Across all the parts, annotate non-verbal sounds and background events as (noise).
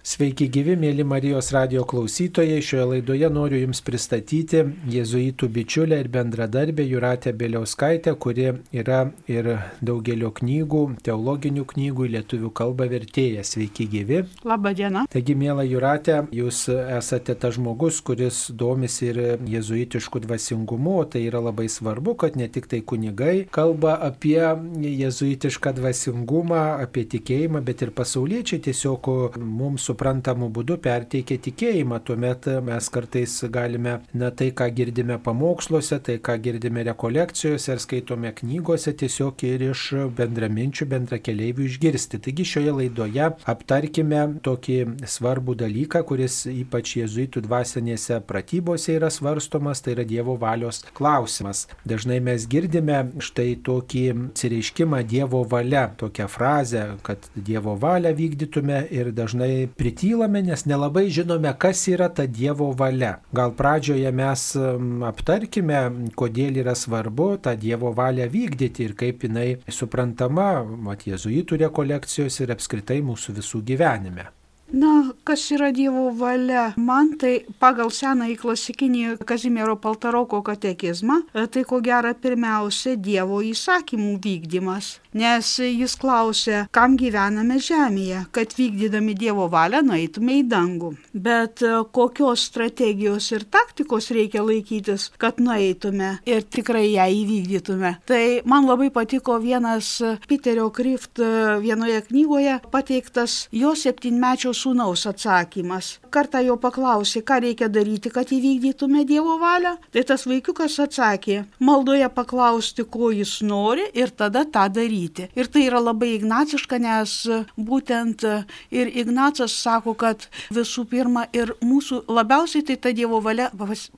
Sveiki gyvi, mėly Marijos radio klausytojai. Šioje laidoje noriu Jums pristatyti jėzuitų bičiulę ir bendradarbę Juratę Beliauskaitę, kuri yra ir daugelio knygų, teologinių knygų į lietuvių kalbą vertėja. Sveiki gyvi. Labą dieną. Taigi, mėla Juratė, Jūs esate tas žmogus, kuris domisi ir jėzuitiškų dvasingumu, o tai yra labai svarbu, kad ne tik tai kunigai kalba apie jėzuitišką dvasingumą, apie tikėjimą, bet ir pasauliečiai tiesiog mums suprantamu būdu perteikia tikėjimą. Tuomet mes kartais galime, na tai, ką girdime pamoksluose, tai, ką girdime rekolekcijose ar skaitome knygose, tiesiog ir iš bendraminčių, bendrakeliaivių išgirsti. Taigi šioje laidoje aptarkime tokį svarbų dalyką, kuris ypač jėzuitų dvasinėse pratybose yra svarstomas, tai yra Dievo valios klausimas. Dažnai mes girdime štai tokį atsireiškimą Dievo valia, tokią frazę, kad Dievo valią vykdytume ir dažnai pritylame, nes nelabai žinome, kas yra ta Dievo valia. Gal pradžioje mes aptarkime, kodėl yra svarbu tą Dievo valią vykdyti ir kaip jinai suprantama, mat jėzuitų rekolekcijos ir apskritai mūsų visų gyvenime. Na, kas yra Dievo valia? Man tai pagal senąjį klasikinį Kazimiero Paltaroko katekizmą, e, tai ko gera pirmiausia Dievo įsakymų vykdymas. Nes jis klausė, kam gyvename žemėje, kad vykdydami Dievo valią nueitume į dangų. Bet e, kokios strategijos ir taktikos reikia laikytis, kad nueitume ir tikrai ją įvykdytume. Tai man labai patiko vienas Peterio Krift e, vienoje knygoje pateiktas jo septynmečio sūnaus atsakymas. Kartą jo paklausė, ką reikia daryti, kad įvykdytume Dievo valią. Tai tas vaikiukas atsakė, maldoje paklausti, ko jis nori ir tada tą daryti. Ir tai yra labai ignaciška, nes būtent ir Ignacas sako, kad visų pirma ir mūsų labiausiai tai ta Dievo valia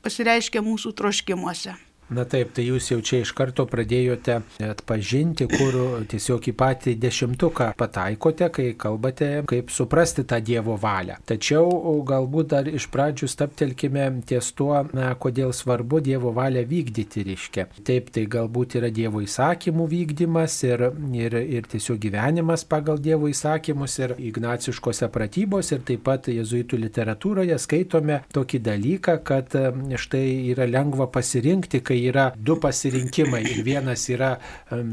pasireiškia mūsų troškimuose. Na taip, tai jūs jau čia iš karto pradėjote atpažinti, kur tiesiog į patį dešimtuką pataikote, kai kalbate, kaip suprasti tą Dievo valią. Tačiau galbūt dar iš pradžių staptelkime ties tuo, na, kodėl svarbu Dievo valią vykdyti reiškia. Taip, tai galbūt yra Dievo įsakymų vykdymas ir, ir, ir tiesiog gyvenimas pagal Dievo įsakymus ir ignaciškose pratybos ir taip pat jezuitų literatūroje skaitome tokį dalyką, kad štai yra lengva pasirinkti, kai yra du pasirinkimai. Ir vienas yra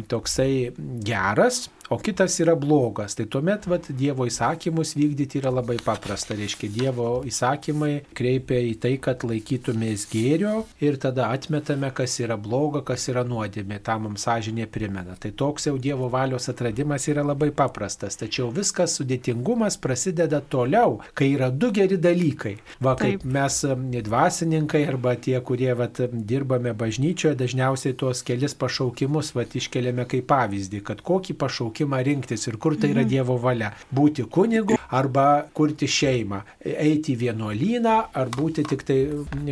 toksai geras, o kitas yra blogas. Tai tuomet vat, Dievo įsakymus vykdyti yra labai paprasta. Reiškia, Dievo įsakymai kreipia į tai, kad laikytumės gėrio ir tada atmetame, kas yra bloga, kas yra nuodėmė. Ta mums sąžinė primena. Tai toks jau Dievo valios atradimas yra labai paprastas. Tačiau viskas sudėtingumas prasideda toliau, kai yra du geri dalykai. Va, kaip Taip. mes dvasininkai arba tie, kurie vat, dirbame bažnyčioje, dažniausiai tuos kelis pašaukimus vat, iškeliame kaip pavyzdį, kad kokį pašaukimą pašaukimą rinktis ir kur tai yra mhm. Dievo valia. Būti kunigu arba kurti šeimą, eiti į vienuolyną ar būti tik tai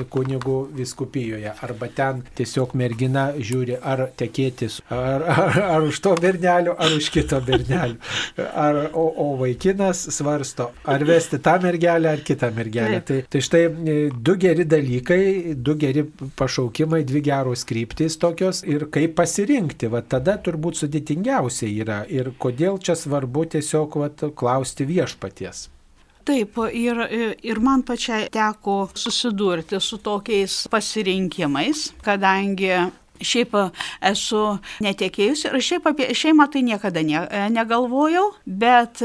kunigu viskupijoje. Arba ten tiesiog mergina žiūri, ar tekėtis, ar, ar, ar už to bernelio, ar už kito bernelio. Ar, o, o vaikinas svarsto, ar vesti tą mergelę ar kitą mergelę. Tai, tai štai du geri dalykai, du geri pašaukimai, dvi geros kryptis tokios ir kaip pasirinkti. Va tada turbūt sudėtingiausia yra ir kodėl čia svarbu tiesiog vat, klausti viešpaties. Taip, ir, ir man pačiai teko susidurti su tokiais pasirinkimais, kadangi Šiaip esu netekėjusi ir šiaip apie šeimą tai niekada ne, negalvojau, bet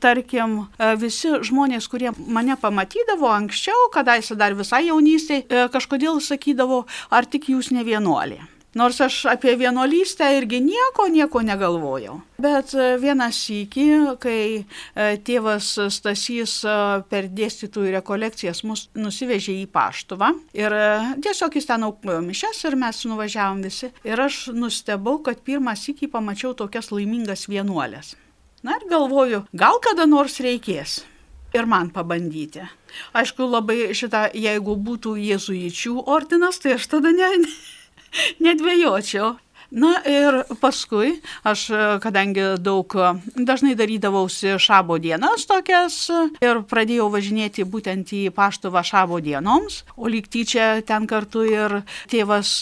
tarkim visi žmonės, kurie mane pamatydavo anksčiau, kadaise dar visai jaunystėje, kažkodėl sakydavo, ar tik jūs ne vienuolė. Nors aš apie vienuolystę irgi nieko, nieko negalvojau. Bet e, vieną sykį, kai e, tėvas Stasys e, per dėstytojų rekolekcijas mus nusivežė į paštuvą ir tiesiog jis ten aukojo mišes ir mes nuvažiavom visi. Ir aš nustebau, kad pirmą sykį pamačiau tokias laimingas vienuolės. Na ir galvoju, gal kada nors reikės ir man pabandyti. Aišku, labai šitą, jeigu būtų jėzuičių ordinas, tai aš tada ne, (laughs) nedvėjočiau. Na ir paskui aš, kadangi daug dažnai darydavausi šabo dienas tokias ir pradėjau važinėti būtent į paštuvą šabo dienoms, o lyg tyčia ten kartu ir tėvas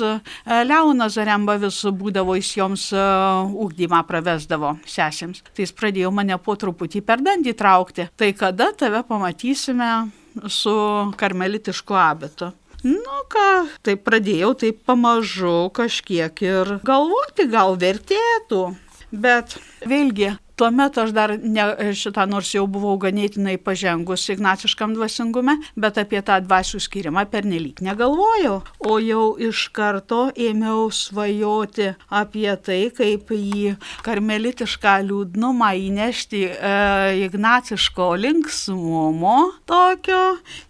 Leonas Zaremba vis būdavo jis joms ūkdymą pravesdavo sesėms. Tai jis pradėjo mane po truputį per dantį traukti. Tai kada tave pamatysime su karmelitišku abitu? Nu ką, tai pradėjau taip pamažu kažkiek ir galvoti, gal vertėtų. Bet vėlgi Tuomet aš dar ne šitą, nors jau buvau ganėtinai pažengus ignaciškam dvasingume, bet apie tą dvasių skirimą pernelyg negalvojau. O jau iš karto ėmiau svajoti apie tai, kaip į karmelitišką liūdnumą įnešti e, ignaciško linksmumo tokio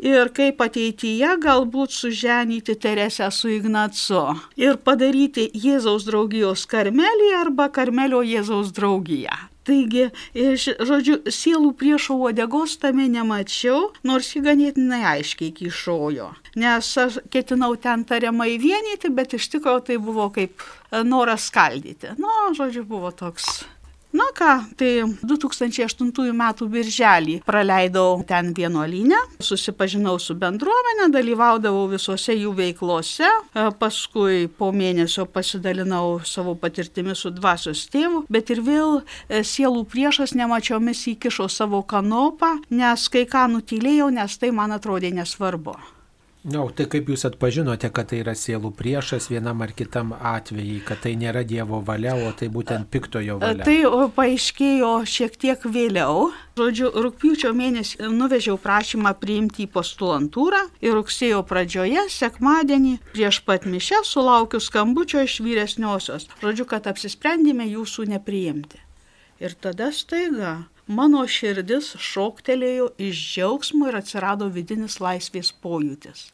ir kaip ateityje galbūt suženyti Teresę su Ignacu ir padaryti Jėzaus draugijos karmelį arba karmelio Jėzaus draugiją. Taigi, iš, žodžiu, sielų priešo uodegos tame nemačiau, nors ji ganėtinai aiškiai kišojo. Nes aš ketinau ten tariamai vienyti, bet iš tikrųjų tai buvo kaip noras skaldyti. Na, nu, žodžiu, buvo toks Na ką, tai 2008 m. birželį praleidau ten vienuolinę, susipažinau su bendruomenė, dalyvaudavau visose jų veiklose, e, paskui po mėnesio pasidalinau savo patirtimi su dvasios tėvu, bet ir vėl e, sielų priešas nemačiomis įkišo savo kanopą, nes kai ką nutylėjau, nes tai man atrodė nesvarbu. Na, no, tai kaip jūs atpažinote, kad tai yra sielų priešas vienam ar kitam atvejai, kad tai nėra Dievo valia, o tai būtent piktojo valia? Tai paaiškėjo šiek tiek vėliau. Žodžiu, rūpiučio mėnesį nuvežiau prašymą priimti į postulantūrą ir rugsėjo pradžioje, sekmadienį, prieš pat mišę sulaukiu skambučio iš vyresniosios. Žodžiu, kad apsisprendėme jūsų nepriimti. Ir tada staiga Mano širdis šoktelėjo iš džiaugsmo ir atsirado vidinis laisvės pojūtis.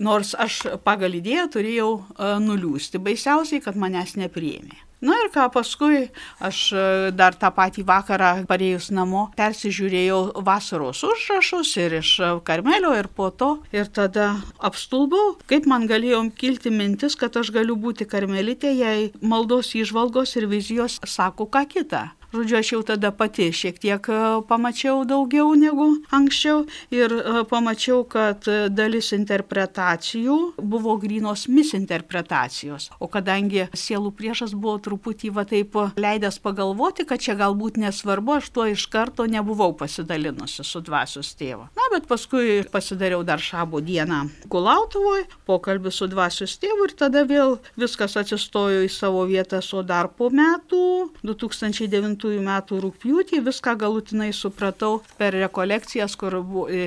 Nors aš pagal idėją turėjau e, nuliūsti, baisiausiai, kad manęs nepriėmė. Na ir ką paskui aš e, dar tą patį vakarą parėjus namo persižiūrėjau vasaros užrašus ir iš Karmelio ir po to ir tada apstulbau, kaip man galėjo kilti mintis, kad aš galiu būti karmelitė, jei maldos įžvalgos ir vizijos sako ką kitą. Žodžiu, aš jau tada pati šiek tiek e, pamačiau daugiau negu anksčiau ir e, pamačiau, kad e, dalis interpretacijų buvo grynos misinterpretacijos. O kadangi sielų priešas buvo truputį va taip leidęs pagalvoti, kad čia galbūt nesvarbu, aš tuo iš karto nebuvau pasidalinusi su dvasios tėvu. Na, bet paskui pasidariau dar šabo dieną Kulautuvoje, pokalbį su dvasios tėvu ir tada vėl viskas atsistojo į savo vietas, o dar po metų 2009 metų rūpjūtį viską galutinai supratau per rekolekcijas, kur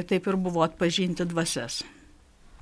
taip ir buvo atpažinti dvasias.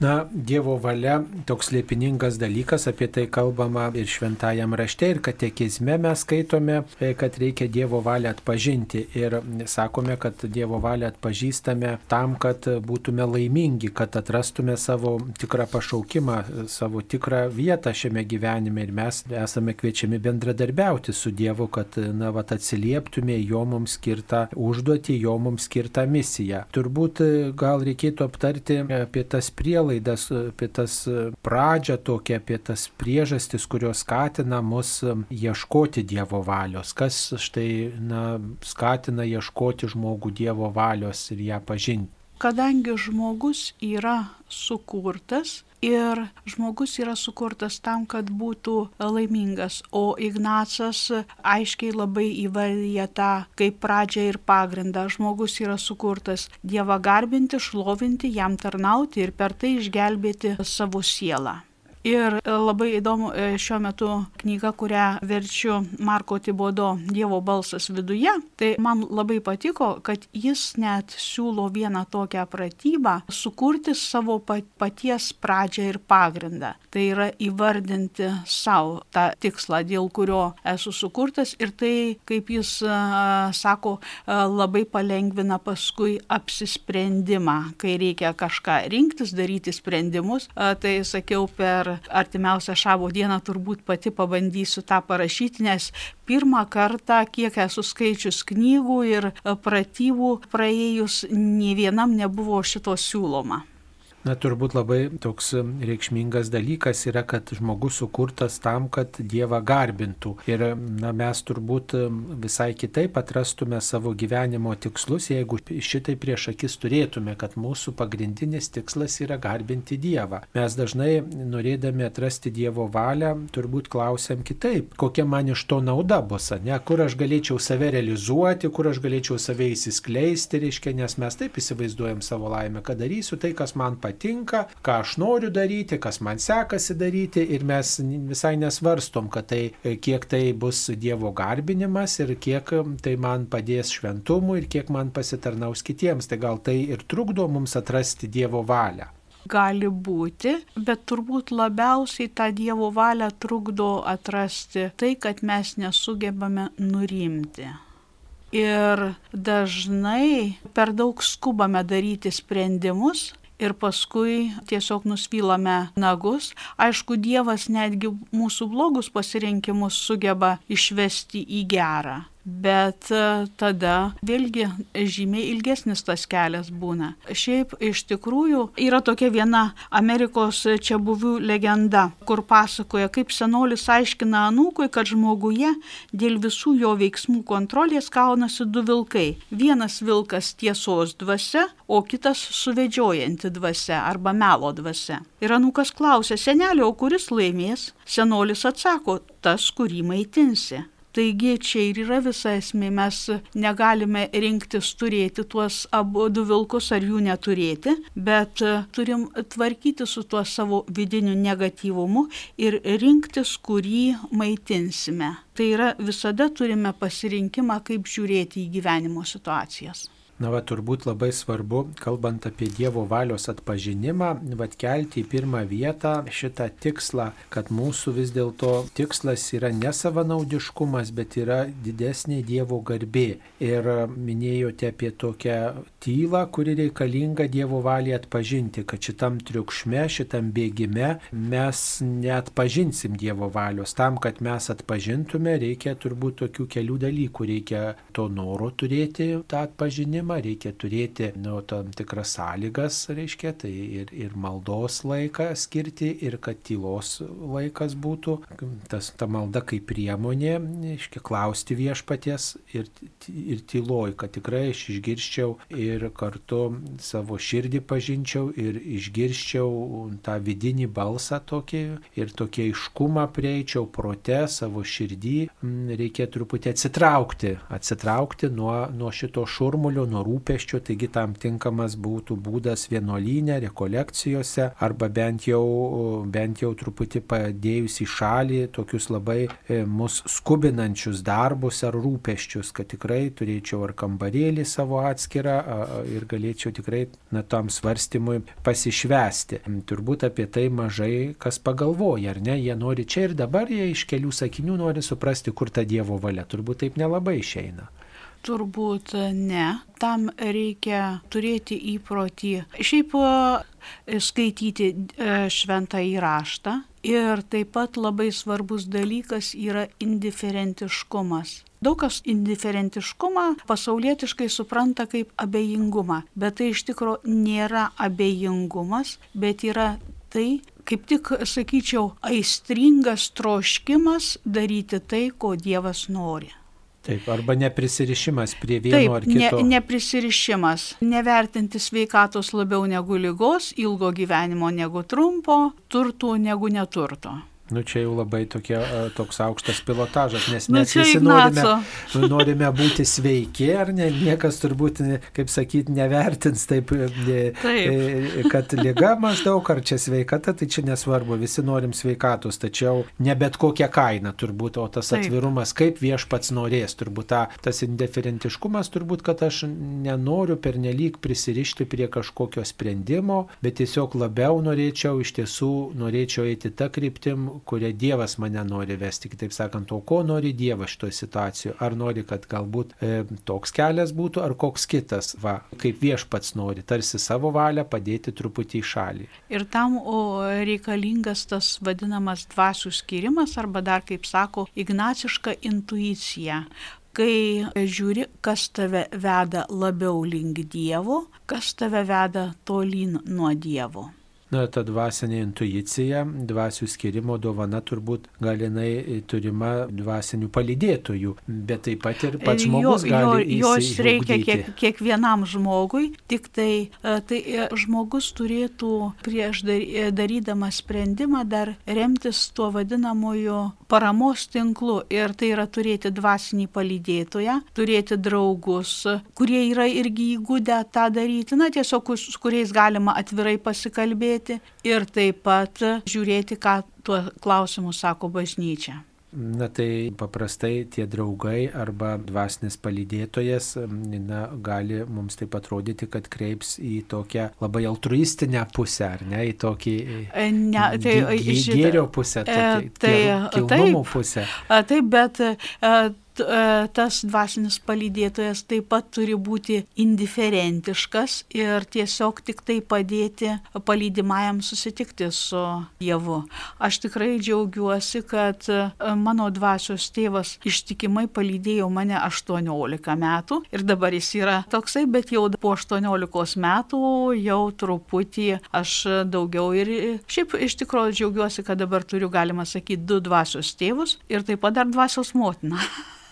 Na, Dievo valia toks liepiningas dalykas, apie tai kalbama ir šventajam rašte, ir katekizme mes skaitome, e, kad reikia Dievo valią atpažinti. Ir sakome, kad Dievo valią atpažįstame tam, kad būtume laimingi, kad atrastume savo tikrą pašaukimą, savo tikrą vietą šiame gyvenime. Ir mes esame kviečiami bendradarbiauti su Dievu, kad, na, vat, atsilieptume jo mums skirtą užduotį, jo mums skirtą misiją. Turbūt gal reikėtų aptarti apie tas prielaidas prielaidas, apie tas pradžią tokią, apie tas priežastis, kurios skatina mus ieškoti Dievo valios. Kas štai na, skatina ieškoti žmogų Dievo valios ir ją pažinti. Kadangi žmogus yra sukurtas, ir žmogus yra sukurtas tam, kad būtų laimingas, o Ignacas aiškiai labai įvardyja tą kaip pradžią ir pagrindą. Žmogus yra sukurtas Dievą garbinti, šlovinti, jam tarnauti ir per tai išgelbėti savo sielą. Ir e, labai įdomu e, šiuo metu knyga, kurią verčiu Marko Tibodo Dievo balsas viduje. Tai man labai patiko, kad jis net siūlo vieną tokią pratybą - sukurti savo paties pradžią ir pagrindą. Tai yra įvardinti savo tą tikslą, dėl kurio esu sukurtas ir tai, kaip jis e, sako, labai palengvina paskui apsisprendimą, kai reikia kažką rinktis, daryti sprendimus. Tai sakiau per artimiausią šabo dieną turbūt pati pabandysiu tą parašyti, nes pirmą kartą, kiek esu skaičius knygų ir pratybų praėjus, nei vienam nebuvo šito siūloma. Na, turbūt labai toks reikšmingas dalykas yra, kad žmogus sukurtas tam, kad Dievą garbintų. Ir na, mes turbūt visai kitaip atrastume savo gyvenimo tikslus, jeigu šitai prieš akis turėtume, kad mūsų pagrindinis tikslas yra garbinti Dievą. Mes dažnai norėdami atrasti Dievo valią, turbūt klausiam kitaip, kokia man iš to nauda bus, ne, kur aš galėčiau save realizuoti, kur aš galėčiau save įsiskleisti, reiškia, nes mes taip įsivaizduojam savo laimę, kad darysiu tai, kas man patinka patinka, ką aš noriu daryti, kas man sekasi daryti ir mes visai nesvarstom, kad tai, kiek tai bus Dievo garbinimas ir kiek tai man padės šventumui ir kiek man pasitarnaus kitiems. Tai gal tai ir trukdo mums atrasti Dievo valią. Gali būti, bet turbūt labiausiai tą Dievo valią trukdo atrasti tai, kad mes nesugebame nurimti ir dažnai per daug skubame daryti sprendimus, ir paskui tiesiog nusvylame nagus. Aišku, Dievas netgi mūsų blogus pasirinkimus sugeba išvesti į gerą bet e, tada vėlgi žymiai ilgesnis tas kelias būna. Šiaip iš tikrųjų yra tokia viena Amerikos čia buvių legenda, kur pasakoja, kaip senolis aiškina anūkui, kad žmoguje dėl visų jo veiksmų kontrolės kaunasi du vilkai. Vienas vilkas tiesos dvasia, o kitas suvedžiojanti dvasia arba melo dvasia. Ir anūkas klausia, senelio, kuris laimės? Senolis atsako, tas, kurį maitinsi. Taigi čia ir yra visa esmė, mes negalime rinktis turėti tuos abu du vilkus ar jų neturėti, bet turim tvarkyti su tuo savo vidiniu negatyvumu ir rinktis, kurį maitinsime. Tai yra visada turime pasirinkimą, kaip žiūrėti į gyvenimo situacijas. Na, va, turbūt labai svarbu, kalbant apie Dievo valios atpažinimą, va, kelti į pirmą vietą šitą tikslą, kad mūsų vis dėlto tikslas yra ne savanaudiškumas, bet yra didesnė Dievo garbė. Ir minėjote apie tokią tylą, kuri reikalinga Dievo valiai atpažinti, kad šitam triukšme, šitam bėgime mes neatpažinsim Dievo valios. Tam, kad mes atpažintume, reikia turbūt tokių kelių dalykų. Reikia to noro turėti tą atpažinimą gyvenimą, reikia turėti nu, tam tikras sąlygas, reiškia, tai ir, ir maldos laiką skirti, ir kad tylos laikas būtų, tas, ta malda kaip priemonė, reiškia, klausti viešpaties ir, ir tyloj, kad tikrai aš išgirščiau ir kartu savo širdį pažinčiau ir išgirščiau tą vidinį balsą tokį ir tokį aiškumą prieičiau prote, savo širdį, reikia truputį atsitraukti, atsitraukti nuo, nuo šito šurmulio, nuo rūpeščio, taigi tam tinkamas būtų būdas vienuolynė, rekolekcijose arba bent jau, bent jau truputį padėjus į šalį tokius labai e, mus skubinančius darbus ar rūpeščius, kad tikrai turėčiau ar kambarėlį savo atskirą ir galėčiau tikrai na, tam svarstymui pasišvesti. Turbūt apie tai mažai kas pagalvoja, ar ne? Jie nori čia ir dabar, jie iš kelių sakinių nori suprasti, kur ta Dievo valia. Turbūt taip nelabai išeina. Turbūt ne. Tam reikia turėti įprotį. Šiaip e, skaityti e, šventą įraštą. Ir taip pat labai svarbus dalykas yra indiferentiškumas. Daug kas indiferentiškumą pasaulietiškai supranta kaip abejingumą, bet tai iš tikrųjų nėra abejingumas, bet yra tai, kaip tik, sakyčiau, aistringas troškimas daryti tai, ko Dievas nori. Taip, arba neprisirišimas prie vieno Taip, ar kito. Ne, neprisirišimas, nevertinti sveikatos labiau negu lygos, ilgo gyvenimo negu trumpo, turtų negu neturto. Nu čia jau labai tokie, toks aukštas pilotažas, nes nu, mes visi norime, nu, norime būti sveiki, ar ne, niekas turbūt, kaip sakyti, nevertins taip, taip. E, kad lyga maždaug, ar čia sveikata, tai čia nesvarbu, visi norim sveikatos, tačiau ne bet kokią kainą turbūt, o tas taip. atvirumas, kaip viešpats norės, turbūt ta, tas indiferentiškumas, turbūt, kad aš nenoriu pernelyg prisirišti prie kažkokio sprendimo, bet tiesiog labiau norėčiau, iš tiesų norėčiau eiti tą kryptim, kuria Dievas mane nori vesti. Kitaip sakant, o ko nori Dievas šitoje situacijoje? Ar nori, kad galbūt e, toks kelias būtų, ar koks kitas, va, kaip viešpats nori, tarsi savo valią padėti truputį į šalį. Ir tam reikalingas tas vadinamas dvasių skirimas, arba dar, kaip sako, ignaciška intuicija kai žiūri, kas tave veda labiau link Dievo, kas tave veda tolyn nuo Dievo. Na, ta dvasinė intuicija, dvasių skirimo dovana turbūt galinai turima dvasinių palydėtojų, bet taip pat ir pats žmogus jo, gali jo, jos reikia kiek, kiekvienam žmogui, tik tai, e, tai e, žmogus turėtų prieš e, darydamas sprendimą dar remtis tuo vadinamoju paramos tinklu ir tai yra turėti dvasinį palydėtoją, turėti draugus, kurie yra irgi įgūdę tą daryti, na tiesiog su kuriais galima atvirai pasikalbėti kalbėti ir taip pat žiūrėti, ką tuo klausimu sako bažnyčia. Na tai paprastai tie draugai arba dvasinis palydėtojas na, gali mums taip atrodyti, kad kreips į tokią labai altruistinę pusę, ar ne, į tokį e, ne, tai, gėrio pusę, tokį, tai, kilnumo pusę. Taip, bet E, tas dvasinis palydėtojas taip pat turi būti indiferentiškas ir tiesiog tik tai padėti palydimajam susitikti su Dievu. Aš tikrai džiaugiuosi, kad e, mano dvasios tėvas ištikimai palydėjo mane 18 metų ir dabar jis yra toksai, bet jau po 18 metų jau truputį aš daugiau ir šiaip iš tikrųjų džiaugiuosi, kad dabar turiu, galima sakyti, du dvasios tėvus ir taip pat dar dvasios motiną. (laughs)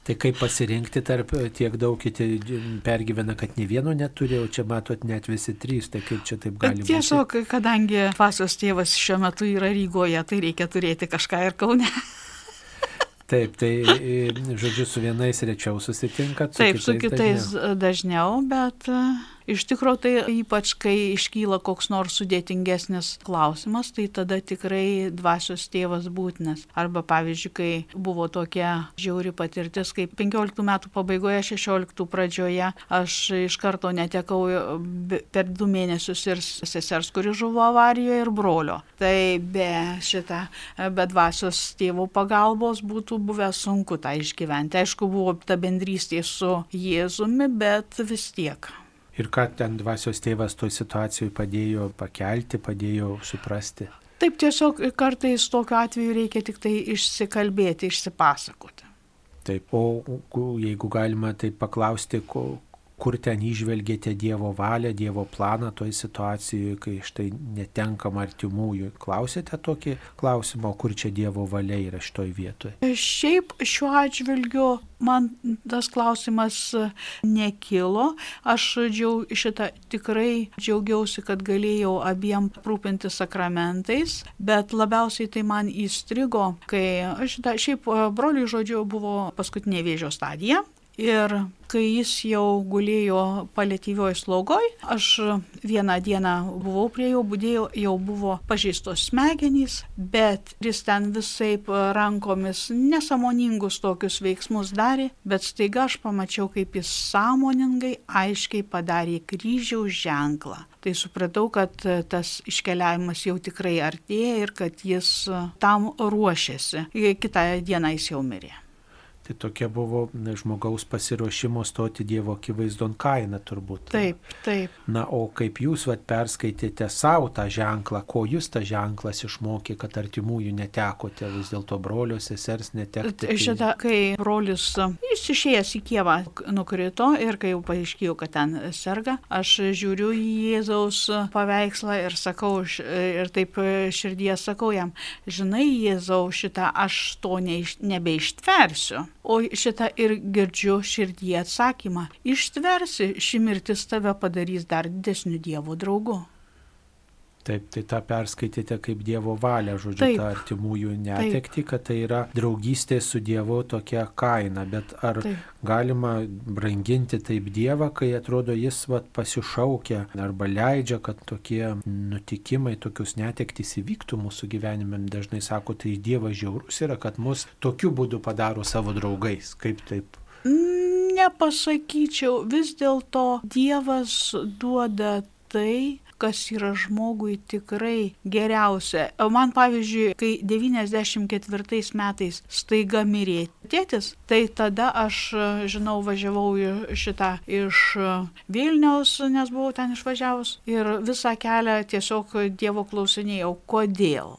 Tai kaip pasirinkti tarp tiek daug kiti pergyvena, kad ne vieno neturi, o čia matot net visi trys, tai kaip čia taip gali būti? Tiesiog, kadangi Fasios tėvas šiuo metu yra Rygoje, tai reikia turėti kažką ir Kaune. (laughs) Taip, tai žodžiu, su vienais rečiau susitinkat. Su Taip, kitais su kitais dažniau, dažniau bet Iš tikrųjų, tai ypač kai iškyla koks nors sudėtingesnis klausimas, tai tada tikrai dvasios tėvas būtinas. Arba pavyzdžiui, kai buvo tokia žiauri patirtis, kai 15 metų pabaigoje, 16 pradžioje aš iš karto netekau per du mėnesius ir sesers, kuri žuvo avarijoje, ir brolio. Tai be šitą, be dvasios tėvų pagalbos būtų buvę sunku tą išgyventi. Aišku, buvo ta bendrystė su Jėzumi, bet vis tiek. Ir ką ten dvasios tėvas toj situacijoje padėjo pakelti, padėjo suprasti. Taip tiesiog kartais tokiu atveju reikia tik tai išsikalbėti, išsipasakoti. Taip, o jeigu galima tai paklausti, kur ten išvelgėte Dievo valią, Dievo planą toj situacijoje, kai štai netenkam artimųjų. Klausėte tokį klausimą, kur čia Dievo valia yra šitoj vietoje? Šiaip šiuo atžvilgiu man tas klausimas nekilo. Aš džiau, šitą tikrai džiaugiausi, kad galėjau abiem rūpinti sakramentais, bet labiausiai tai man įstrigo, kai šitą, šiaip broliui žodžiu buvo paskutinė vėžio stadija Ir kai jis jau gulėjo paliatyvioj slaugoj, aš vieną dieną buvau prie jo, būdėjau, jau buvo pažeistos smegenys, bet jis ten visai rankomis nesamoningus tokius veiksmus darė, bet staiga aš pamačiau, kaip jis sąmoningai, aiškiai padarė kryžiaus ženklą. Tai supratau, kad tas iškeliavimas jau tikrai artėja ir kad jis tam ruošiasi. Kitą dieną jis jau mirė. Tai tokia buvo žmogaus pasiruošimo stoti Dievo akivaizdon kaina turbūt. Taip, taip. Na, o kaip jūs vat, perskaitėte savo tą ženklą, ko jūs tą ženklas išmokė, kad artimųjų netekote, vis dėlto brolio, sesers netekote. Tai... Šitą, kai brolius, jis išėjęs į Kievą nukrito ir kai jau paaiškėjo, kad ten serga, aš žiūriu į Jėzaus paveikslą ir sakau, ir taip širdyje sakau jam, žinai, Jėzau, šitą aš to neiš, nebeištversiu. O šitą ir girdžiu širdį atsakymą. Ištversi, ši mirtis tave padarys dar didesniu Dievo draugu. Taip, tai tą perskaitėte kaip Dievo valią, žodžiu, Taip. tą artimųjų netekti, kad tai yra draugystė su Dievu tokia kaina, bet ar Taip. galima branginti taip Dievą, kai atrodo jis vat, pasišaukia arba leidžia, kad tokie nutikimai, tokius netektys įvyktų mūsų gyvenime, dažnai sako, tai Dievas žiaurus yra, kad mus tokiu būdu padaro savo draugais. Kaip taip? Nepasakyčiau, vis dėlto Dievas duoda tai, kas yra žmogui tikrai geriausia. Man pavyzdžiui, kai 94 metais staiga mirė tėtis, tai tada aš, žinau, važiavau šitą iš Vilniaus, nes buvau ten išvažiavus ir visą kelią tiesiog Dievo klausinėjau, kodėl.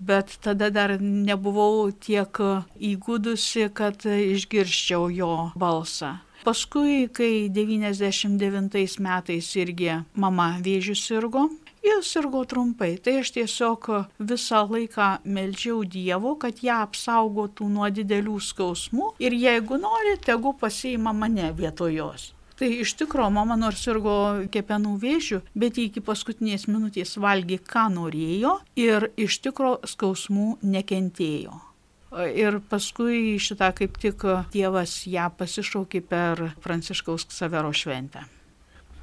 bet tada dar nebuvau tiek įgudusi, kad išgirščiau jo balsą. Paskui, kai 99 metais irgi mama vėžių sirgo, Jis sirgo trumpai, tai aš tiesiog visą laiką melžiau Dievo, kad ją apsaugotų nuo didelių skausmų ir jeigu nori, tegu pasiima mane vietoj jos. Tai iš tikrųjų mama nors sirgo kepenų vėžių, bet iki paskutinės minutės valgė, ką norėjo ir iš tikrųjų skausmų nekentėjo. Ir paskui šitą kaip tik Dievas ją pasišaukė per Pranciškaus Savero šventę.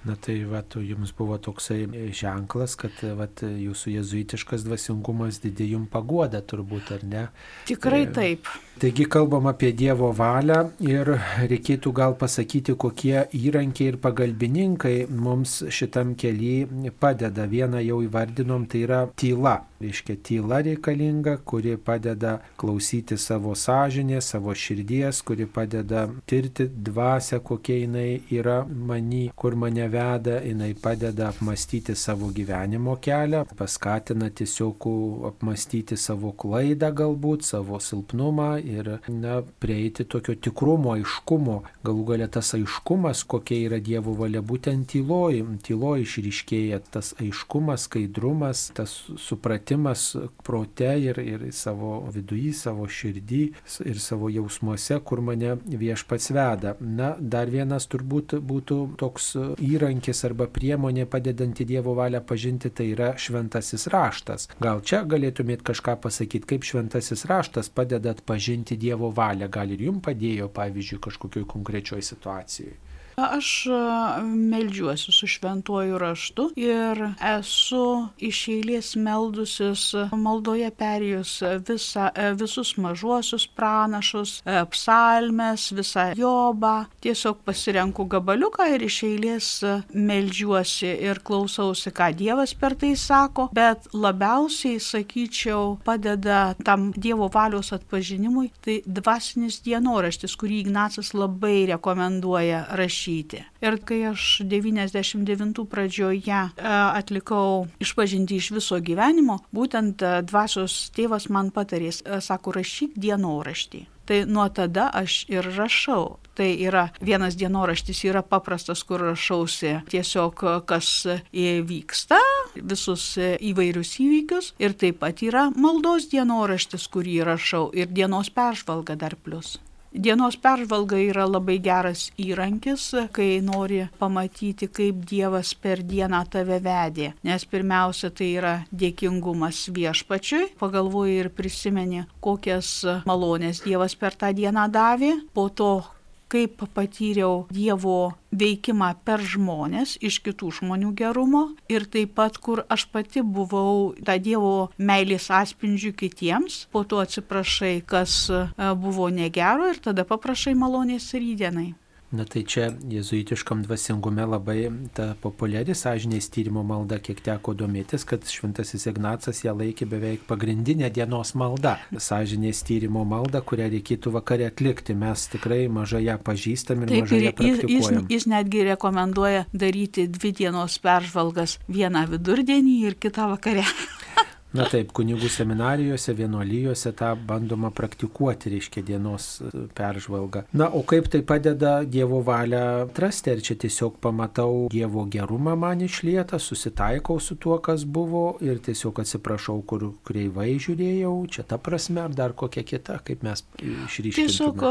Na tai va, jums buvo toksai ženklas, kad va, jūsų jezuitiškas dvasingumas didė jums pagoda turbūt, ar ne? Tikrai e, taip. Taigi kalbam apie Dievo valią ir reikėtų gal pasakyti, kokie įrankiai ir pagalbininkai mums šitam keliui padeda. Vieną jau įvardinom, tai yra tyla. Reiškia, tyla reikalinga, kuri padeda klausyti savo sąžinę, savo širdies, kuri padeda tirti dvasę, kokia jinai yra many, kur mane veda, jinai padeda apmastyti savo gyvenimo kelią, paskatina tiesiog apmastyti savo klaidą galbūt, savo silpnumą ir na, prieiti tokio tikrumo, aiškumo. Galų galia tas aiškumas, kokia yra Dievo valia, būtent tyloj, tyloj išryškėja tas aiškumas, skaidrumas, tas supratimas prote ir, ir savo viduje, savo širdį ir savo jausmuose, kur mane viešpats veda. Na, dar vienas turbūt būtų toks įrankis arba priemonė padedanti Dievo valią pažinti, tai yra šventasis raštas. Gal čia galėtumėt kažką pasakyti, kaip šventasis raštas padeda atpažinti Dievo valią, gal ir jums padėjo, pavyzdžiui, kažkokioj konkrečioj situacijai. Aš e, melžiuosi su šventuoju raštu ir esu iš eilės meldusis maldoje perėjus visa, e, visus mažuosius pranašus, e, psalmes, visą jobą. Tiesiog pasirenku gabaliuką ir iš eilės melžiuosi ir klausausi, ką Dievas per tai sako, bet labiausiai, sakyčiau, padeda tam Dievo valios atpažinimui, tai dvasinis dienoraštis, kurį Ignacas labai rekomenduoja rašyti rašyti. Ir kai aš 99 pradžioje e, atlikau išpažinti iš viso gyvenimo, būtent e, dvasios tėvas man patarė, e, sako, rašyk dienoraštį. Tai nuo tada aš ir rašau. Tai yra vienas dienoraštis, yra paprastas, kur rašausi tiesiog, kas vyksta, visus įvairius įvykius. Ir taip pat yra maldos dienoraštis, kurį rašau ir dienos peržvalga dar plus. Dienos peržvalga yra labai geras įrankis, kai nori pamatyti, kaip Dievas per dieną tave vedė. Nes pirmiausia, tai yra dėkingumas viešpačiui, pagalvoji ir prisimeni, kokias malonės Dievas per tą dieną davė, po to kaip patyriau Dievo veikimą per žmonės iš kitų žmonių gerumo ir taip pat, kur aš pati buvau tą Dievo meilės atspindžių kitiems, po to atsiprašai, kas e, buvo negero ir tada paprašai malonės rydienai. Na tai čia jezuitiškam dvasingume labai ta populiari sąžinės tyrimo malda, kiek teko domėtis, kad šventasis Ignacas ją laikė beveik pagrindinė dienos malda. Sąžinės tyrimo malda, kurią reikėtų vakare atlikti. Mes tikrai mažai ją pažįstam ir Taip, mažai ją praktikuojam. Jis, jis netgi rekomenduoja daryti dvi dienos peržvalgas, vieną vidurdienį ir kitą vakare. Na taip, kunigų seminarijose, vienuolyjose tą bandoma praktikuoti, reiškia dienos e, peržvalgą. Na, o kaip tai padeda Dievo valią atrasti? Ar čia tiesiog pamatau Dievo gerumą man išlietą, susitaikau su tuo, kas buvo ir tiesiog atsiprašau, kur kreivai žiūrėjau, čia ta prasme, ar dar kokia kita, kaip mes išryškintume? Tiesiog,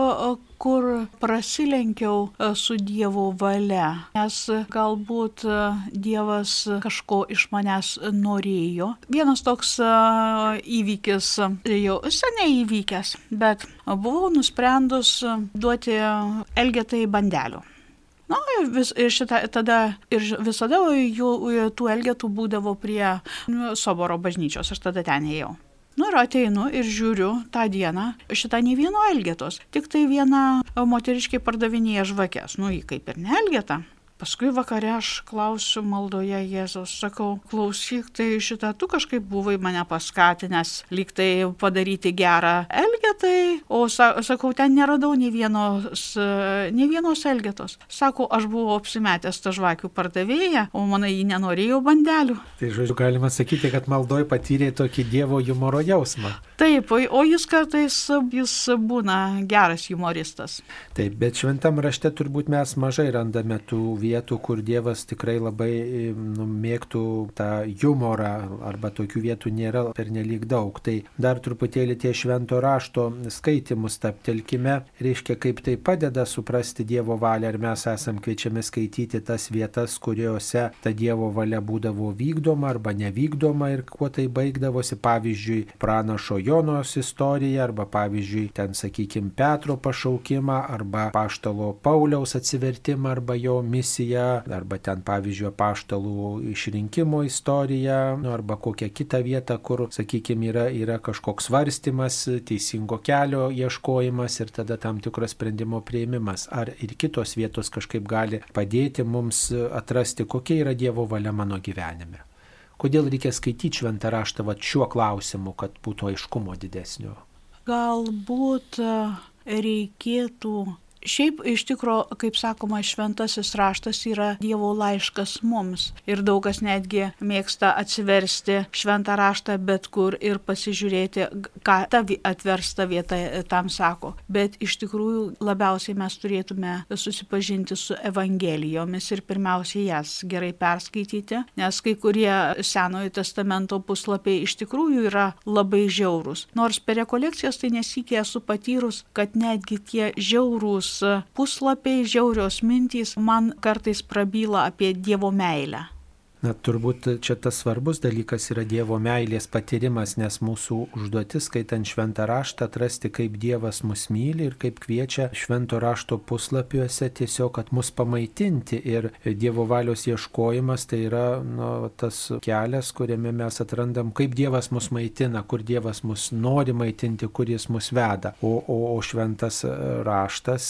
kur prasilenkiau e, su Dievo valia, nes galbūt e, Dievas kažko iš manęs norėjo. Vienas toks toks įvykis jau seniai įvykęs, bet buvau nusprendus duoti Elgetai bandelių. Na, vis, ir šitą, tada ir visada jų, tų elgetų būdavo prie nu, Soboro bažnyčios, aš tada ten ėjau. Nu ir ateinu ir žiūriu tą dieną, šitą nei vieno elgetos, tik tai viena moteriškiai pardavinėja žvakės, nu jį kaip ir ne elgeta. Paskui vakare aš klausiu maldoje Jėzaus, sakau, klausyk, tai šitą tu kažkaip buvai mane paskatinęs lyg tai padaryti gerą elgetą, o sakau, ten neradau nei vienos, nei vienos elgetos. Sako, aš buvau apsimetęs tą žvakių pardavėją, o manai jį nenorėjau bandelių. Tai žodžiu, galima sakyti, kad maldoj patyrė tokį Dievo humoro jausmą. Taip, o jis kartais jis būna geras humoristas. Taip, bet šventam rašte turbūt mes mažai randame tų vietų, kur Dievas tikrai labai nu, mėgtų tą humorą, arba tokių vietų nėra pernelyg daug. Tai dar truputėlį tie švento rašto skaitimus taptelkime, reiškia, kaip tai padeda suprasti Dievo valią, ar mes esam kviečiami skaityti tas vietas, kuriuose ta Dievo valia būdavo vykdoma arba nevykdoma ir kuo tai baigdavosi. Pavyzdžiui, pranašo Jonos istoriją, arba pavyzdžiui, ten, sakykime, Petro pašaukimą, arba paštalo Pauliaus atsivertimą, arba jo misiją, arba ten, pavyzdžiui, paštalų išrinkimo istoriją, nu, arba kokią kitą vietą, kur, sakykime, yra, yra kažkoks svarstymas, teisingo kelio ieškojimas ir tada tam tikras sprendimo prieimimas. Ar ir kitos vietos kažkaip gali padėti mums atrasti, kokia yra Dievo valia mano gyvenime. Kodėl reikia skaityti šventą raštą va, šiuo klausimu, kad būtų aiškumo didesnio? Galbūt e, reikėtų Šiaip iš tikro, kaip sakoma, šventasis raštas yra Dievo laiškas mums. Ir daug kas netgi mėgsta atsiversti šventą raštą bet kur ir pasižiūrėti, ką ta atversta vieta tam sako. Bet iš tikrųjų labiausiai mes turėtume susipažinti su Evangelijomis ir pirmiausiai jas gerai perskaityti, nes kai kurie Senojo testamento puslapiai iš tikrųjų yra labai žiaurūs. Nors per rekolekcijas tai nesikė esu patyrus, kad netgi tie žiaurūs puslapiai, žiaurios mintys man kartais prabyla apie Dievo meilę. Na, turbūt čia tas svarbus dalykas yra Dievo meilės patyrimas, nes mūsų užduotis, skaitant šventą raštą, atrasti, kaip Dievas mus myli ir kaip kviečia švento rašto puslapiuose tiesiog, kad mus pamaitinti. Ir Dievo valios ieškojimas tai yra nu, tas kelias, kuriame mes atrandam, kaip Dievas mus maitina, kur Dievas mus nori maitinti, kur jis mus veda. O, o, o šventas raštas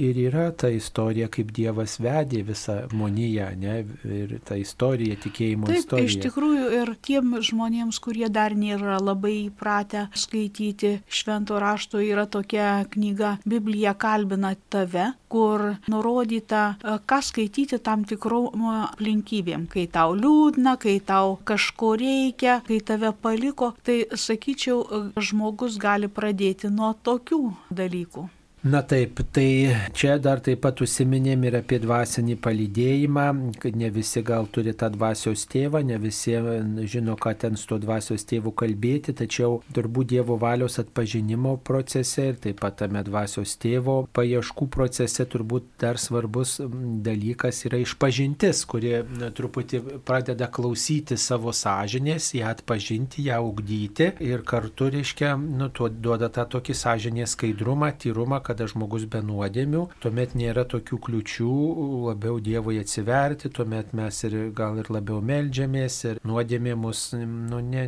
ir yra ta istorija, kaip Dievas vedė visą moniją, ne? ir ta istorija istorija, tikėjimo Taip, istorija. Iš tikrųjų ir tiem žmonėms, kurie dar nėra labai įpratę skaityti švento rašto, yra tokia knyga Biblija kalbina tave, kur nurodyta, e, ką skaityti tam tikrom aplinkybėm. Kai tau liūdna, kai tau kažko reikia, kai tave paliko, tai sakyčiau, e, žmogus gali pradėti nuo tokių dalykų. Na taip, tai čia dar taip pat užsiminėm ir apie dvasinį palydėjimą, kad ne visi gal turi tą dvasios tėvą, ne visi žino, ką ten su to dvasios tėvu kalbėti, tačiau turbūt Dievo valios atpažinimo procese ir taip pat tame dvasios tėvo paieškų procese turbūt dar svarbus dalykas yra išpažintis, kurie na, truputį pradeda klausyti savo sąžinės, ją atpažinti, ją ugdyti ir kartu, reiškia, nu, duoda tą tokį sąžinės skaidrumą, tyrumą, kad kada žmogus be nuodėmių, tuomet nėra tokių kliučių labiau Dievui atsiverti, tuomet mes ir gal ir labiau melžiamės ir nuodėmė mus nu, ne,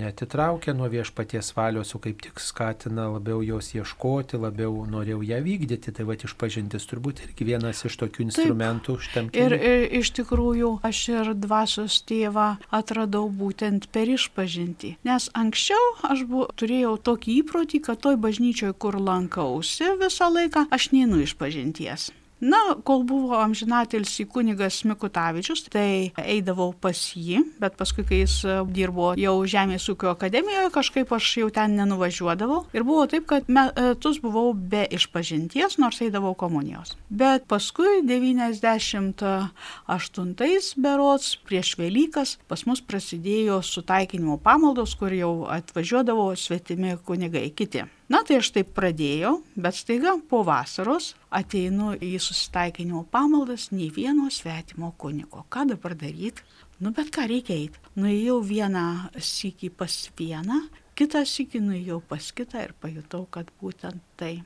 netitraukia nuo viešpaties valios, o kaip tik skatina labiau jos ieškoti, labiau norėjau ją vykdyti. Tai va išpažintis turbūt irgi vienas iš tokių instrumentų šitam keliui. Ir, ir iš tikrųjų aš ir dvasios tėvą atradau būtent per išpažinti. Nes anksčiau aš bu, turėjau tokį įprotį, kad toj bažnyčioje, kur lankausi, visą laiką aš neinu iš pažinties. Na, kol buvo amžinatelis į kunigas Mikutavičius, tai eidavau pas jį, bet paskui, kai jis dirbo jau Žemės ūkio akademijoje, kažkaip aš jau ten nenuvažiuodavau. Ir buvo taip, kad metus buvau be išpažinties, nors eidavau komunijos. Bet paskui 98 berots prieš Velykas pas mus prasidėjo sutaikinimo pamaldos, kur jau atvažiuodavo svetimi kunigai kiti. Na tai aš taip pradėjau, bet staiga po vasaros ateinu į susitaikinimo pamaldas nei vieno svetimo kuniko. Ką dabar daryti? Nu bet ką reikia eiti. Nuėjau vieną sykį pas vieną, kitą sykį nuėjau pas kitą ir pajutau, kad būtent tai.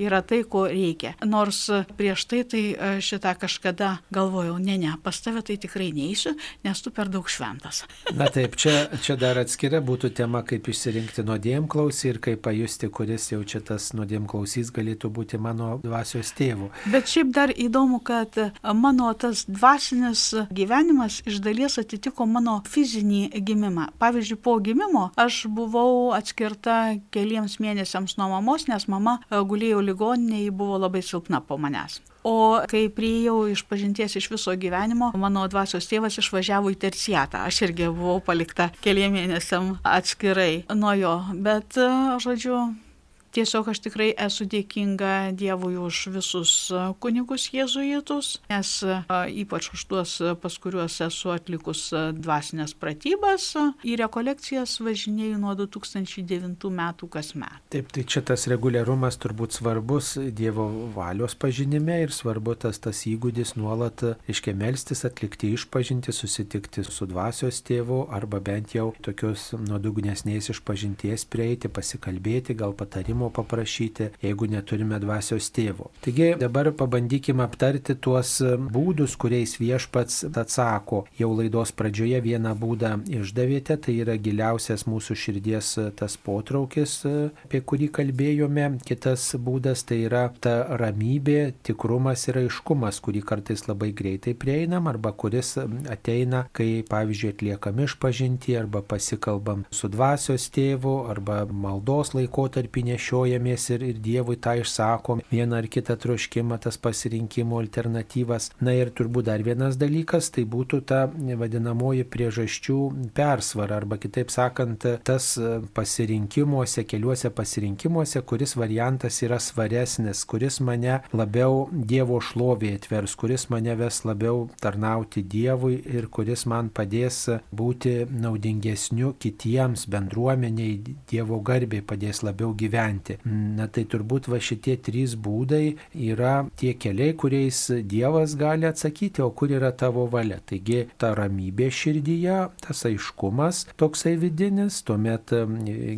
Yra tai, ko reikia. Nors prieš tai tai e, šitą kažkada galvojau, ne, ne, pas tave tai tikrai neįsiu, nes tu per daug šventas. (laughs) Na taip, čia, čia dar atskira būtų tema, kaip išsirinkti nuodėm klausį ir kaip pajusti, kuris jau čia tas nuodėm klausys galėtų būti mano dvasios tėvu. Bet šiaip dar įdomu, kad mano tas dvasinis gyvenimas iš dalies atitiko mano fizinį gimimą. Pavyzdžiui, po gimimo aš buvau atskirta keliems mėnesiams nuo mamos, nes mama gulėjo ligoninėje, ji buvo labai silpna po manęs. O kai prieėjau iš pažinties iš viso gyvenimo, mano dvasios tėvas išvažiavo į terciatą. Aš irgi buvau palikta keliam mėnesiam atskirai nuo jo. Bet, žodžiu, Tiesiog aš tikrai esu dėkinga Dievui už visus kunigus jėzuitus, nes ypač už tuos, pas kuriuos esu atlikus dvasinės pratybas, į rekolekcijas važinėjau nuo 2009 metų kasmet. Taip, tai čia tas reguliarumas turbūt svarbus Dievo valios pažinime ir svarbu tas, tas įgūdis nuolat iškemelstis, atlikti išpažinti, susitikti su dvasios tėvu arba bent jau tokios nuodugnesnės išpažinties prieiti, pasikalbėti, gal patarimo patarimo paprašyti, jeigu neturime dvasios tėvo. Taigi dabar pabandykime aptarti tuos būdus, kuriais viešpats atsako. Jau laidos pradžioje vieną būdą išdavėte, tai yra giliausias mūsų širdies tas potraukis, apie kurį kalbėjome. Kitas būdas tai yra ta ramybė, tikrumas ir aiškumas, kurį kartais labai greitai prieinam arba kuris ateina, kai pavyzdžiui atliekam išpažinti arba pasikalbam su dvasios tėvu arba maldos laikotarpį nešiojam nešiojamės ir, ir Dievui tą išsakom, vieną ar kitą troškimą, tas pasirinkimo alternatyvas. Na ir turbūt dar vienas dalykas, tai būtų ta vadinamoji priežasčių persvara, arba kitaip sakant, tas pasirinkimuose, keliuose pasirinkimuose, kuris variantas yra svaresnis, kuris mane labiau Dievo šlovė atvers, kuris mane ves labiau tarnauti Dievui ir kuris man padės būti naudingesniu kitiems bendruomeniai, Dievo garbė padės labiau gyventi gyventi. Na tai turbūt va šitie trys būdai yra tie keliai, kuriais Dievas gali atsakyti, o kur yra tavo valia. Taigi ta ramybė širdyje, tas aiškumas toksai vidinis, tuomet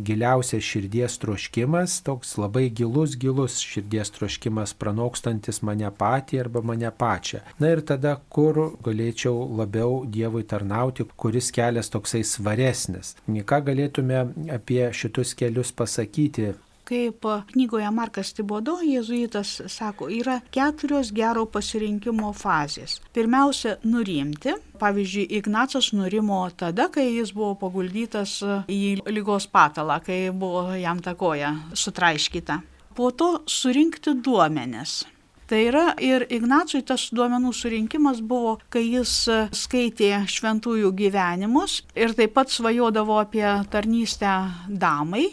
giliausias širdies troškimas, toks labai gilus, gilus širdies troškimas pranokstantis mane patį arba mane pačią. Na ir tada, kur galėčiau labiau Dievui tarnauti, kuris kelias toksai svaresnis. Ką galėtume apie šitus kelius pasakyti kaip knygoje Markas Tibodo, jėzuitas sako, yra keturios gero pasirinkimo fazės. Pirmiausia, nurimti. Pavyzdžiui, Ignacas nurimo tada, kai jis buvo paguldytas į lygos patalą, kai buvo jam ta koja sutraiškyta. Po to surinkti duomenis. Tai yra ir Ignacui tas duomenų surinkimas buvo, kai jis skaitė šventųjų gyvenimus ir taip pat svajodavo apie tarnystę damai,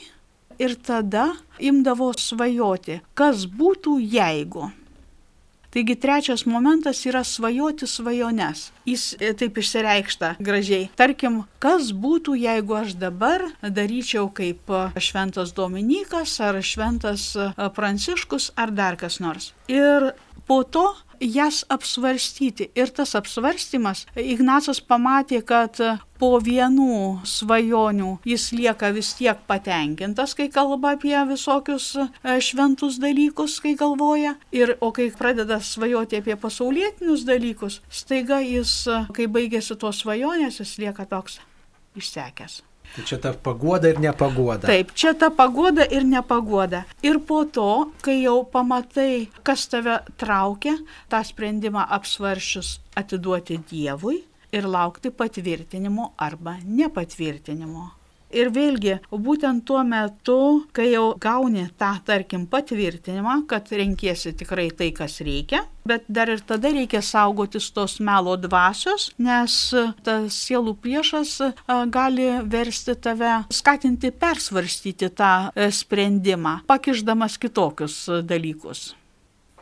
ir tada imdavo svajoti, kas būtų jeigu. Taigi trečias momentas yra svajoti svajones. Jis e, taip išsireikšta gražiai. Tarkim, kas būtų, jeigu aš dabar daryčiau kaip e, šventas Dominikas ar šventas e, Pranciškus ar dar kas nors. Ir po to jas apsvarstyti. Ir tas apsvarstymas, Ignacas pamatė, kad po vienų svajonių jis lieka vis tiek patenkintas, kai kalba apie visokius e, šventus dalykus, kai galvoja. Ir, o kai pradeda svajoti apie pasaulietinius dalykus, staiga jis, kai baigėsi tos svajonės, jis lieka toks išsekęs. Tai čia ta pagoda ir nepagoda. Taip, čia ta pagoda ir nepagoda. Ir po to, kai jau pamatai, kas tave traukia, tą sprendimą apsvaršius atiduoti Dievui ir laukti patvirtinimo arba nepatvirtinimo. Ir vėlgi, būtent tuo metu, kai jau gauni tą, tarkim, patvirtinimą, kad renkiesi tikrai tai, kas reikia, bet dar ir tada reikia saugotis tos melo dvasios, nes tas sielų priešas gali versti tave, skatinti persvarstyti tą e, sprendimą, pakišdamas kitokius dalykus.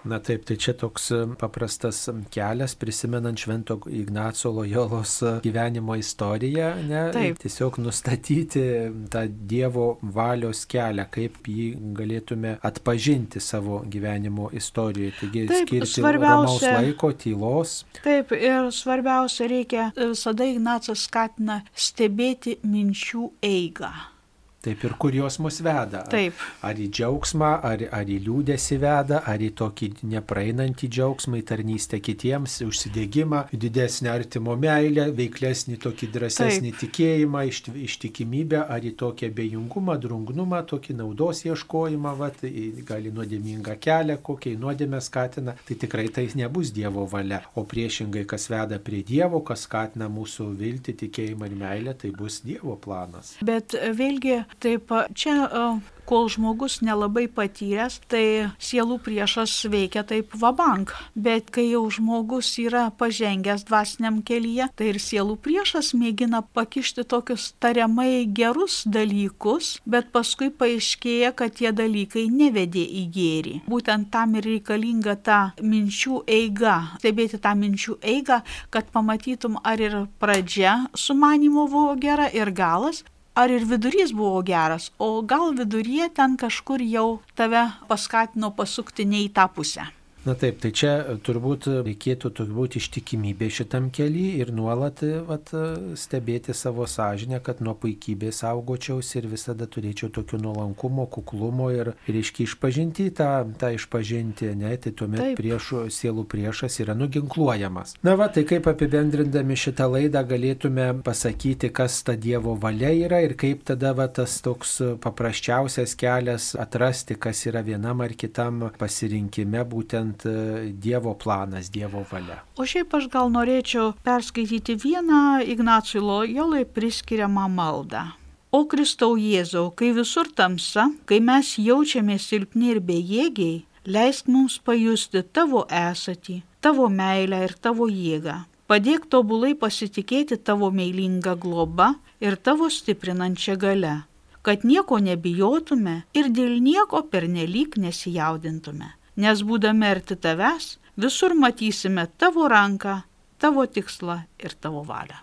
Na taip, tai čia toks e, paprastas kelias, prisimenant Švento Ignaco Lojolos e, gyvenimo istoriją, ne? Taip. Tiesiog nustatyti tą Dievo valios kelią, kaip jį galėtume atpažinti savo gyvenimo istorijoje. Taigi taip, skirti ramaus laiko, tylos. Taip, ir svarbiausia reikia, visada Ignacas skatina stebėti minčių eigą Taip ir kur jos mus veda. Taip. Ar į džiaugsmą, ar, ar į liūdėsi veda, ar į tokį nepraeinantį džiaugsmą, į tarnystę kitiems, užsidėgymą, didesnį artimo meilę, veiklesnį tokį drąsesnį Taip. tikėjimą, ištikimybę, ar į tokį abejingumą, drungnumą, tokį naudos ieškojimą, vat, gali nuodėmingą kelią, kokiai nuodėmę skatina, tai tikrai tai nebus Dievo valia. O priešingai, kas veda prie Dievo, kas skatina mūsų viltį, tikėjimą ir meilę, tai bus Dievo planas. Bet vėlgi, taip, čia kol žmogus nelabai patyręs, tai sielų priešas veikia taip vabank. Bet kai jau žmogus yra pažengęs dvasiniam kelyje, tai ir sielų priešas mėgina pakišti tokius tariamai gerus dalykus, bet paskui paaiškėja, kad tie dalykai nevedė į gėrį. Būtent tam ir reikalinga ta minčių eiga, stebėti tą minčių eigą, kad pamatytum, ar ir pradžia sumanimo buvo gera ir galas, ar ir vidurys buvo geras, o gal viduryje ten kažkur jau tave paskatino pasukti ne į tą pusę. Na taip, tai čia turbūt reikėtų turbūt ištikimybė šitam keliui ir nuolat vat, stebėti savo sąžinę, kad nuo puikybės saugočiausi ir visada turėčiau tokio nuolankumo, kuklumo ir, iški išpažinti tą, tą išpažinti, ne, tai tuomet taip. priešų, sielų priešas yra nuginkluojamas. Na va, tai kaip apibendrindami šitą laidą galėtume pasakyti, kas ta Dievo valia yra ir kaip tada va, tas toks paprasčiausias kelias atrasti, kas yra vienam ar kitam pasirinkime būtent būtent e, Dievo planas, Dievo valia. O šiaip aš gal norėčiau perskaityti vieną Ignacijui Lojolai priskiriamą maldą. O Kristau Jėzau, kai visur tamsa, kai mes jaučiame silpni ir bejėgiai, leisk mums pajusti tavo esatį, tavo meilę ir tavo jėgą. Padėk tobulai pasitikėti tavo meilingą globą ir tavo stiprinančią galę, kad nieko nebijotume ir dėl nieko pernelyg nesijaudintume nes būdami arti tavęs, visur matysime tavo ranką, tavo tikslą ir tavo valią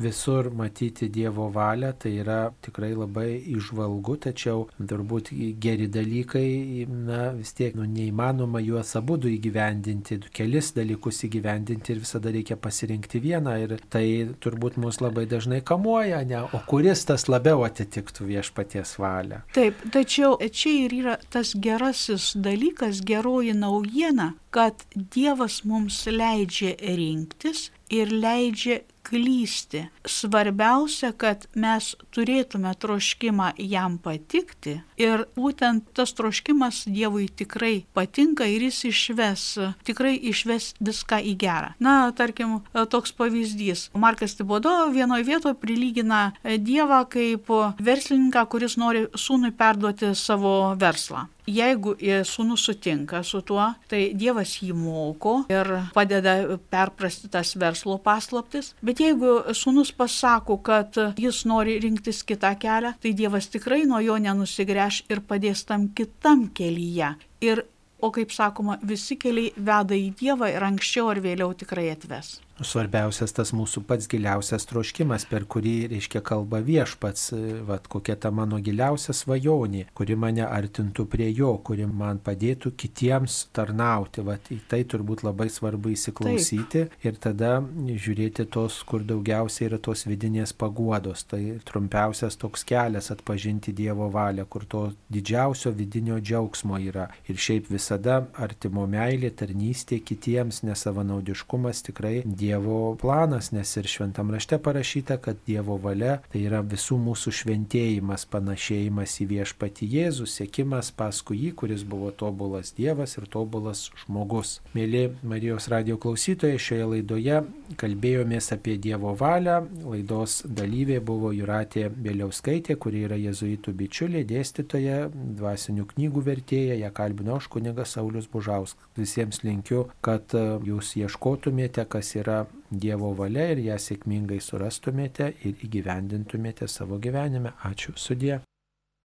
visur matyti Dievo valią, tai yra tikrai labai išvalgu, tačiau turbūt geri dalykai, na vis tiek nu, neįmanoma juos abu įgyvendinti, kelis dalykus įgyvendinti ir visada reikia pasirinkti vieną ir tai turbūt mus labai dažnai kamuoja, ne, o kuris tas labiau atitiktų viešpaties valią. Taip, tačiau čia ir yra tas gerasis dalykas, geroji naujiena, kad Dievas mums leidžia rinktis ir leidžia klysti. Svarbiausia, kad mes turėtume troškimą jam patikti ir būtent tas troškimas Dievui tikrai patinka ir jis išves, tikrai išves viską į gerą. Na, tarkim, toks pavyzdys. Markas Tibodo vienoje vietoje prilygina Dievą kaip verslininką, kuris nori sūnui perduoti savo verslą. Jeigu sūnus sutinka su tuo, tai Dievas jį moko ir padeda perprasti tas verslo paslaptis. Bet jeigu sūnus pasako, kad jis nori rinktis kitą kelią, tai Dievas tikrai nuo jo nenusigręš ir padės tam kitam kelyje. Ir, o kaip sakoma, visi keliai veda į Dievą ir anksčiau ar vėliau tikrai atves. Svarbiausias tas mūsų pats giliausias troškimas, per kurį, reiškia, kalba viešpats, vad kokia ta mano giliausia svajonė, kuri mane artintų prie jo, kuri man padėtų kitiems tarnauti. Vat į tai turbūt labai svarbu įsiklausyti Taip. ir tada žiūrėti tos, kur daugiausiai yra tos vidinės paguodos. Tai trumpiausias toks kelias atpažinti Dievo valią, kur to didžiausio vidinio džiaugsmo yra. Ir šiaip visada artimo meilė, tarnystė kitiems, nesavanaudiškumas tikrai Dievo Dievo planas, nes ir šventam rašte parašyta, kad Dievo valia tai yra visų mūsų šventėjimas, panašėjimas į viešpati Jėzų, sėkimas paskui jį, kuris buvo tobulas Dievas ir tobulas žmogus. Mėly Marijos radio klausytojai, šioje laidoje kalbėjomės apie Dievo valią. Laidos dalyvė buvo Juratė Vėliauskaitė, kuri yra jezuitų bičiulė, dėstytoja, dvasinių knygų vertėja, ją kalbino aš kunigas Saulis Bužauskas. Visiems linkiu, kad jūs ieškotumėte, kas yra Dievo valia ir ją sėkmingai surastumėte ir įgyvendintumėte savo gyvenime. Ačiū sudė.